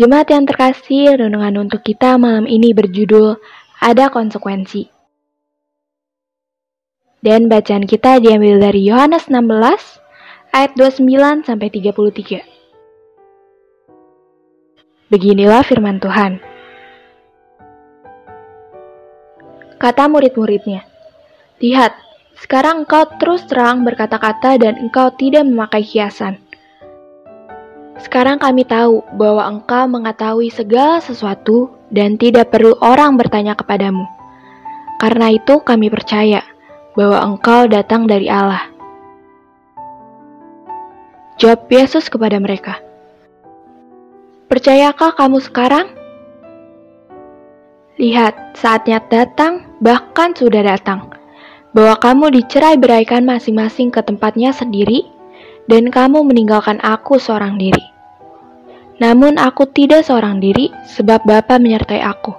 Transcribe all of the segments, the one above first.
Jemaat yang terkasih, renungan untuk kita malam ini berjudul Ada Konsekuensi. Dan bacaan kita diambil dari Yohanes 16 ayat 29 sampai 33. Beginilah firman Tuhan. Kata murid-muridnya, Lihat, sekarang engkau terus terang berkata-kata dan engkau tidak memakai hiasan sekarang kami tahu bahwa engkau mengetahui segala sesuatu dan tidak perlu orang bertanya kepadamu. Karena itu kami percaya bahwa engkau datang dari Allah. Jawab Yesus kepada mereka. Percayakah kamu sekarang? Lihat, saatnya datang, bahkan sudah datang, bahwa kamu dicerai beraikan masing-masing ke tempatnya sendiri, dan kamu meninggalkan aku seorang diri. Namun aku tidak seorang diri, sebab Bapa menyertai aku.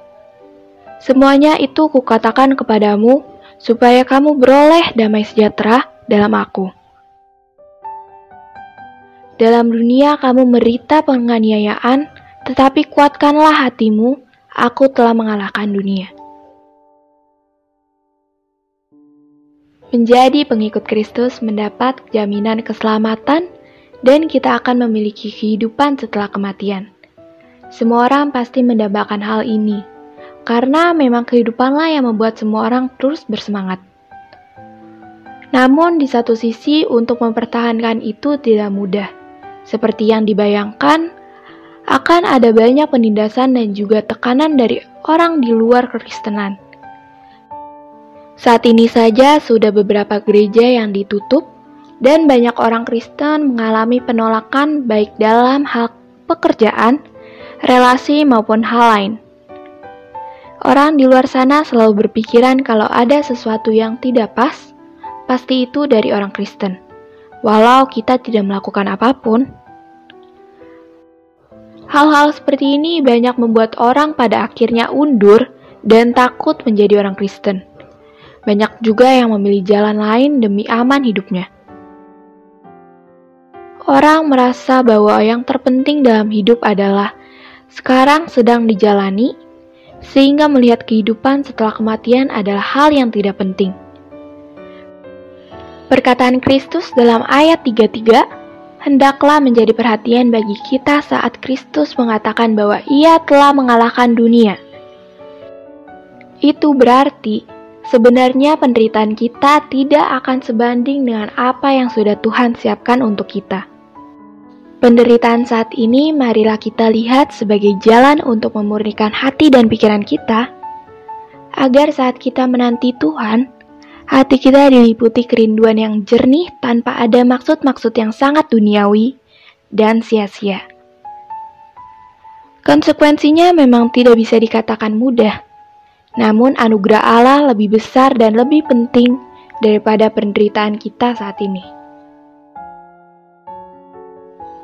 Semuanya itu kukatakan kepadamu, supaya kamu beroleh damai sejahtera dalam aku. Dalam dunia kamu merita penganiayaan, tetapi kuatkanlah hatimu, aku telah mengalahkan dunia. Menjadi pengikut Kristus mendapat jaminan keselamatan dan kita akan memiliki kehidupan setelah kematian. Semua orang pasti mendambakan hal ini, karena memang kehidupanlah yang membuat semua orang terus bersemangat. Namun di satu sisi untuk mempertahankan itu tidak mudah. Seperti yang dibayangkan, akan ada banyak penindasan dan juga tekanan dari orang di luar kekristenan. Saat ini saja sudah beberapa gereja yang ditutup dan banyak orang Kristen mengalami penolakan baik dalam hal pekerjaan, relasi, maupun hal lain. Orang di luar sana selalu berpikiran kalau ada sesuatu yang tidak pas, pasti itu dari orang Kristen, walau kita tidak melakukan apa pun. Hal-hal seperti ini banyak membuat orang pada akhirnya undur dan takut menjadi orang Kristen. Banyak juga yang memilih jalan lain demi aman hidupnya. Orang merasa bahwa yang terpenting dalam hidup adalah sekarang sedang dijalani, sehingga melihat kehidupan setelah kematian adalah hal yang tidak penting. Perkataan Kristus dalam ayat 33 hendaklah menjadi perhatian bagi kita saat Kristus mengatakan bahwa Ia telah mengalahkan dunia. Itu berarti sebenarnya penderitaan kita tidak akan sebanding dengan apa yang sudah Tuhan siapkan untuk kita. Penderitaan saat ini marilah kita lihat sebagai jalan untuk memurnikan hati dan pikiran kita, agar saat kita menanti Tuhan, hati kita diliputi kerinduan yang jernih tanpa ada maksud-maksud yang sangat duniawi dan sia-sia. Konsekuensinya memang tidak bisa dikatakan mudah, namun anugerah Allah lebih besar dan lebih penting daripada penderitaan kita saat ini.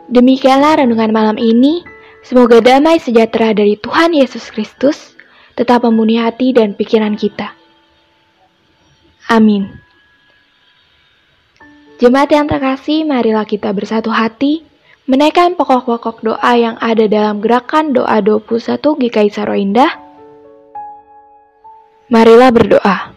Demikianlah renungan malam ini. Semoga damai sejahtera dari Tuhan Yesus Kristus tetap memenuhi hati dan pikiran kita. Amin. Jemaat yang terkasih, marilah kita bersatu hati menaikkan pokok-pokok doa yang ada dalam gerakan doa 21 GKI Saro Indah. Marilah berdoa.